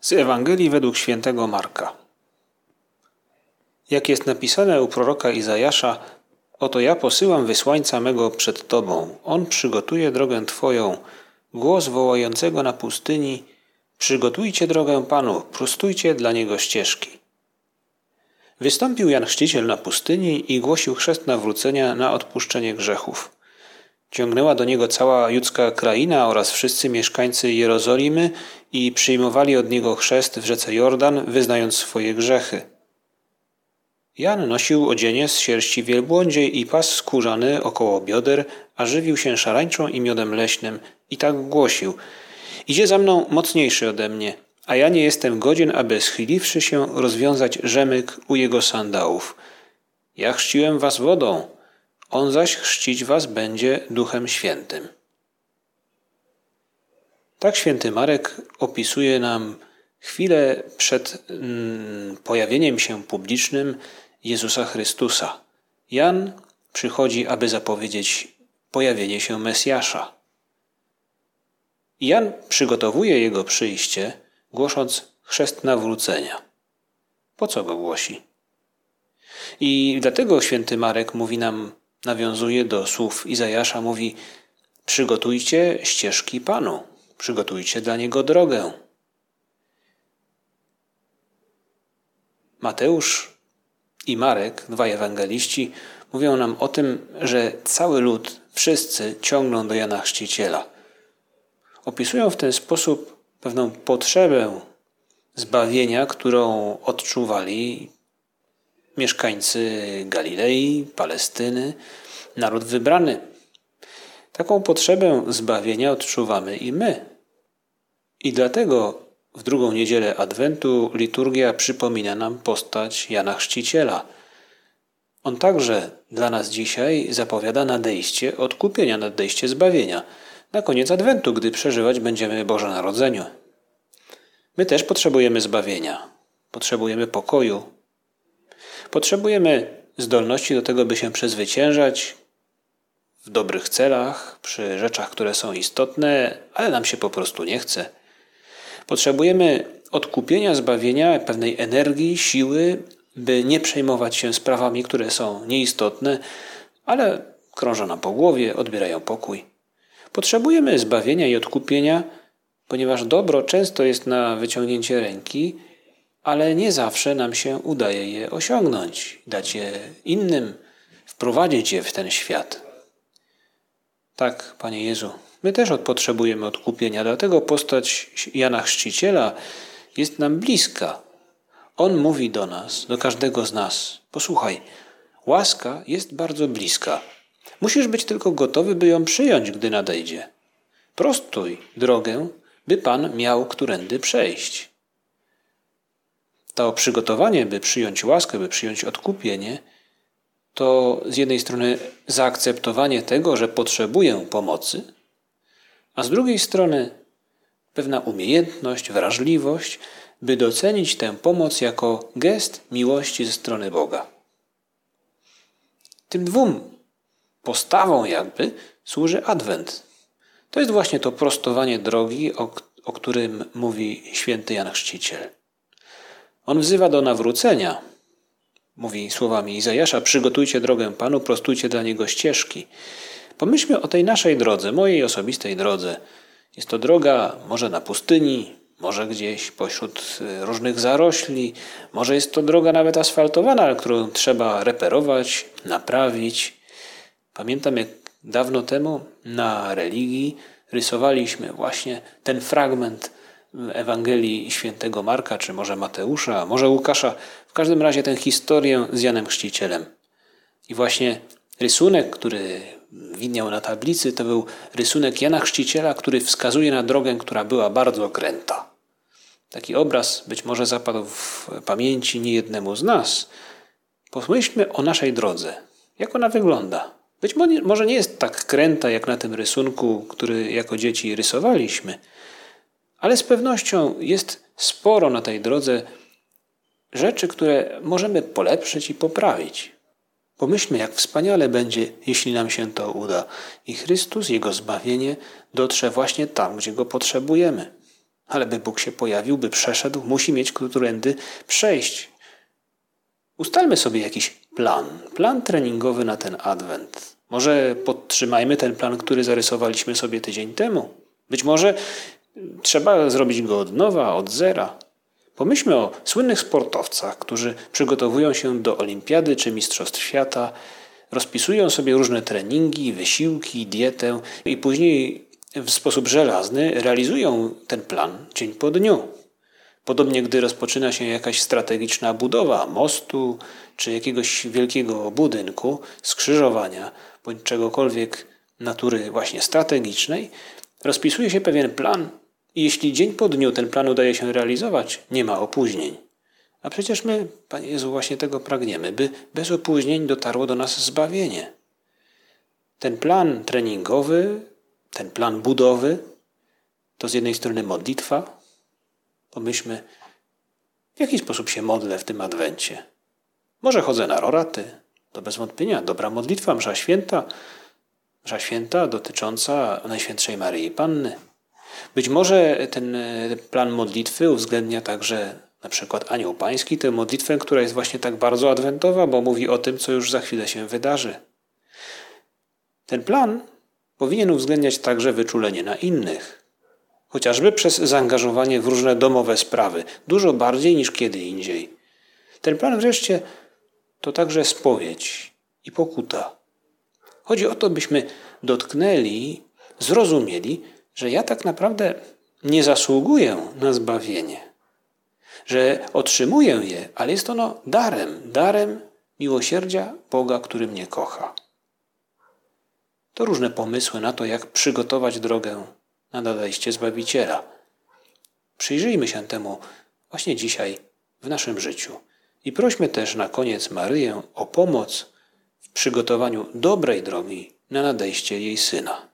Z Ewangelii według świętego Marka. Jak jest napisane u proroka Izajasza, oto ja posyłam wysłańca mego przed Tobą. On przygotuje drogę Twoją. Głos wołającego na pustyni, przygotujcie drogę Panu, prostujcie dla Niego ścieżki. Wystąpił Jan Chrzciciel na pustyni i głosił chrzest nawrócenia na odpuszczenie grzechów. Ciągnęła do niego cała judzka kraina oraz wszyscy mieszkańcy Jerozolimy i przyjmowali od niego chrzest w rzece Jordan, wyznając swoje grzechy. Jan nosił odzienie z sierści wielbłądziej i pas skórzany około bioder, a żywił się szarańczą i miodem leśnym i tak głosił Idzie za mną mocniejszy ode mnie, a ja nie jestem godzien, aby schyliwszy się rozwiązać rzemyk u jego sandałów. Ja chrzciłem was wodą, on zaś chrzcić was będzie Duchem Świętym. Tak święty Marek opisuje nam chwilę przed mm, pojawieniem się publicznym Jezusa Chrystusa. Jan przychodzi, aby zapowiedzieć pojawienie się Mesjasza. Jan przygotowuje jego przyjście, głosząc chrzest nawrócenia. Po co go głosi? I dlatego święty Marek mówi nam nawiązuje do słów Izajasza, mówi: Przygotujcie ścieżki Panu, przygotujcie dla niego drogę. Mateusz i Marek, dwaj ewangeliści, mówią nam o tym, że cały lud, wszyscy ciągną do Jana Chrzciciela. Opisują w ten sposób pewną potrzebę zbawienia, którą odczuwali mieszkańcy Galilei, Palestyny, naród wybrany. Taką potrzebę zbawienia odczuwamy i my. I dlatego w drugą niedzielę Adwentu liturgia przypomina nam postać Jana Chrzciciela. On także dla nas dzisiaj zapowiada nadejście odkupienia, nadejście zbawienia. Na koniec Adwentu, gdy przeżywać będziemy Boże Narodzenie. My też potrzebujemy zbawienia, potrzebujemy pokoju, Potrzebujemy zdolności do tego, by się przezwyciężać w dobrych celach, przy rzeczach, które są istotne, ale nam się po prostu nie chce. Potrzebujemy odkupienia, zbawienia, pewnej energii, siły, by nie przejmować się sprawami, które są nieistotne, ale krążą nam po głowie, odbierają pokój. Potrzebujemy zbawienia i odkupienia, ponieważ dobro często jest na wyciągnięcie ręki ale nie zawsze nam się udaje je osiągnąć, dać je innym, wprowadzić je w ten świat. Tak, Panie Jezu, my też potrzebujemy odkupienia, dlatego postać Jana Chrzciciela jest nam bliska. On mówi do nas, do każdego z nas: Posłuchaj, łaska jest bardzo bliska. Musisz być tylko gotowy, by ją przyjąć, gdy nadejdzie. Prostuj drogę, by Pan miał którędy przejść to przygotowanie, by przyjąć łaskę, by przyjąć odkupienie, to z jednej strony zaakceptowanie tego, że potrzebuję pomocy, a z drugiej strony pewna umiejętność, wrażliwość, by docenić tę pomoc jako gest miłości ze strony Boga. Tym dwóm postawom jakby służy Adwent. To jest właśnie to prostowanie drogi, o, o którym mówi święty Jan Chrzciciel. On wzywa do nawrócenia. Mówi słowami Izajasza: Przygotujcie drogę Panu, prostujcie dla niego ścieżki. Pomyślmy o tej naszej drodze, mojej osobistej drodze. Jest to droga może na pustyni, może gdzieś pośród y, różnych zarośli, może jest to droga nawet asfaltowana, którą trzeba reperować, naprawić. Pamiętam, jak dawno temu na religii rysowaliśmy właśnie ten fragment Ewangelii świętego Marka, czy może Mateusza, może Łukasza, w każdym razie tę historię z Janem Chrzcicielem. I właśnie rysunek, który widniał na tablicy, to był rysunek Jana Chrzciciela, który wskazuje na drogę, która była bardzo okręta. Taki obraz być może zapadł w pamięci niejednemu z nas. Pomyślmy o naszej drodze. Jak ona wygląda? Być może nie jest tak kręta jak na tym rysunku, który jako dzieci rysowaliśmy, ale z pewnością jest sporo na tej drodze rzeczy, które możemy polepszyć i poprawić. Pomyślmy, jak wspaniale będzie, jeśli nam się to uda i Chrystus, Jego zbawienie dotrze właśnie tam, gdzie go potrzebujemy. Ale by Bóg się pojawił, by przeszedł, musi mieć którędy przejść. Ustalmy sobie jakiś plan, plan treningowy na ten adwent. Może podtrzymajmy ten plan, który zarysowaliśmy sobie tydzień temu. Być może trzeba zrobić go od nowa, od zera. Pomyślmy o słynnych sportowcach, którzy przygotowują się do olimpiady czy mistrzostw świata, rozpisują sobie różne treningi, wysiłki, dietę i później w sposób żelazny realizują ten plan dzień po dniu. Podobnie, gdy rozpoczyna się jakaś strategiczna budowa mostu czy jakiegoś wielkiego budynku, skrzyżowania bądź czegokolwiek natury właśnie strategicznej, rozpisuje się pewien plan i jeśli dzień po dniu ten plan udaje się realizować, nie ma opóźnień. A przecież my, Panie Jezu, właśnie tego pragniemy, by bez opóźnień dotarło do nas zbawienie. Ten plan treningowy, ten plan budowy, to z jednej strony modlitwa. Pomyślmy, w jaki sposób się modlę w tym adwencie. Może chodzę na roraty, to bez wątpienia dobra modlitwa, msza święta, msza święta dotycząca Najświętszej Maryi Panny. Być może ten e, plan modlitwy uwzględnia także na przykład Anioł Pański, tę modlitwę, która jest właśnie tak bardzo adwentowa, bo mówi o tym, co już za chwilę się wydarzy. Ten plan powinien uwzględniać także wyczulenie na innych, chociażby przez zaangażowanie w różne domowe sprawy, dużo bardziej niż kiedy indziej. Ten plan wreszcie to także spowiedź i pokuta. Chodzi o to, byśmy dotknęli, zrozumieli, że ja tak naprawdę nie zasługuję na zbawienie, że otrzymuję je, ale jest ono darem, darem miłosierdzia Boga, który mnie kocha. To różne pomysły na to, jak przygotować drogę na nadejście Zbawiciela. Przyjrzyjmy się temu właśnie dzisiaj w naszym życiu. I prośmy też na koniec Maryję o pomoc w przygotowaniu dobrej drogi na nadejście jej Syna.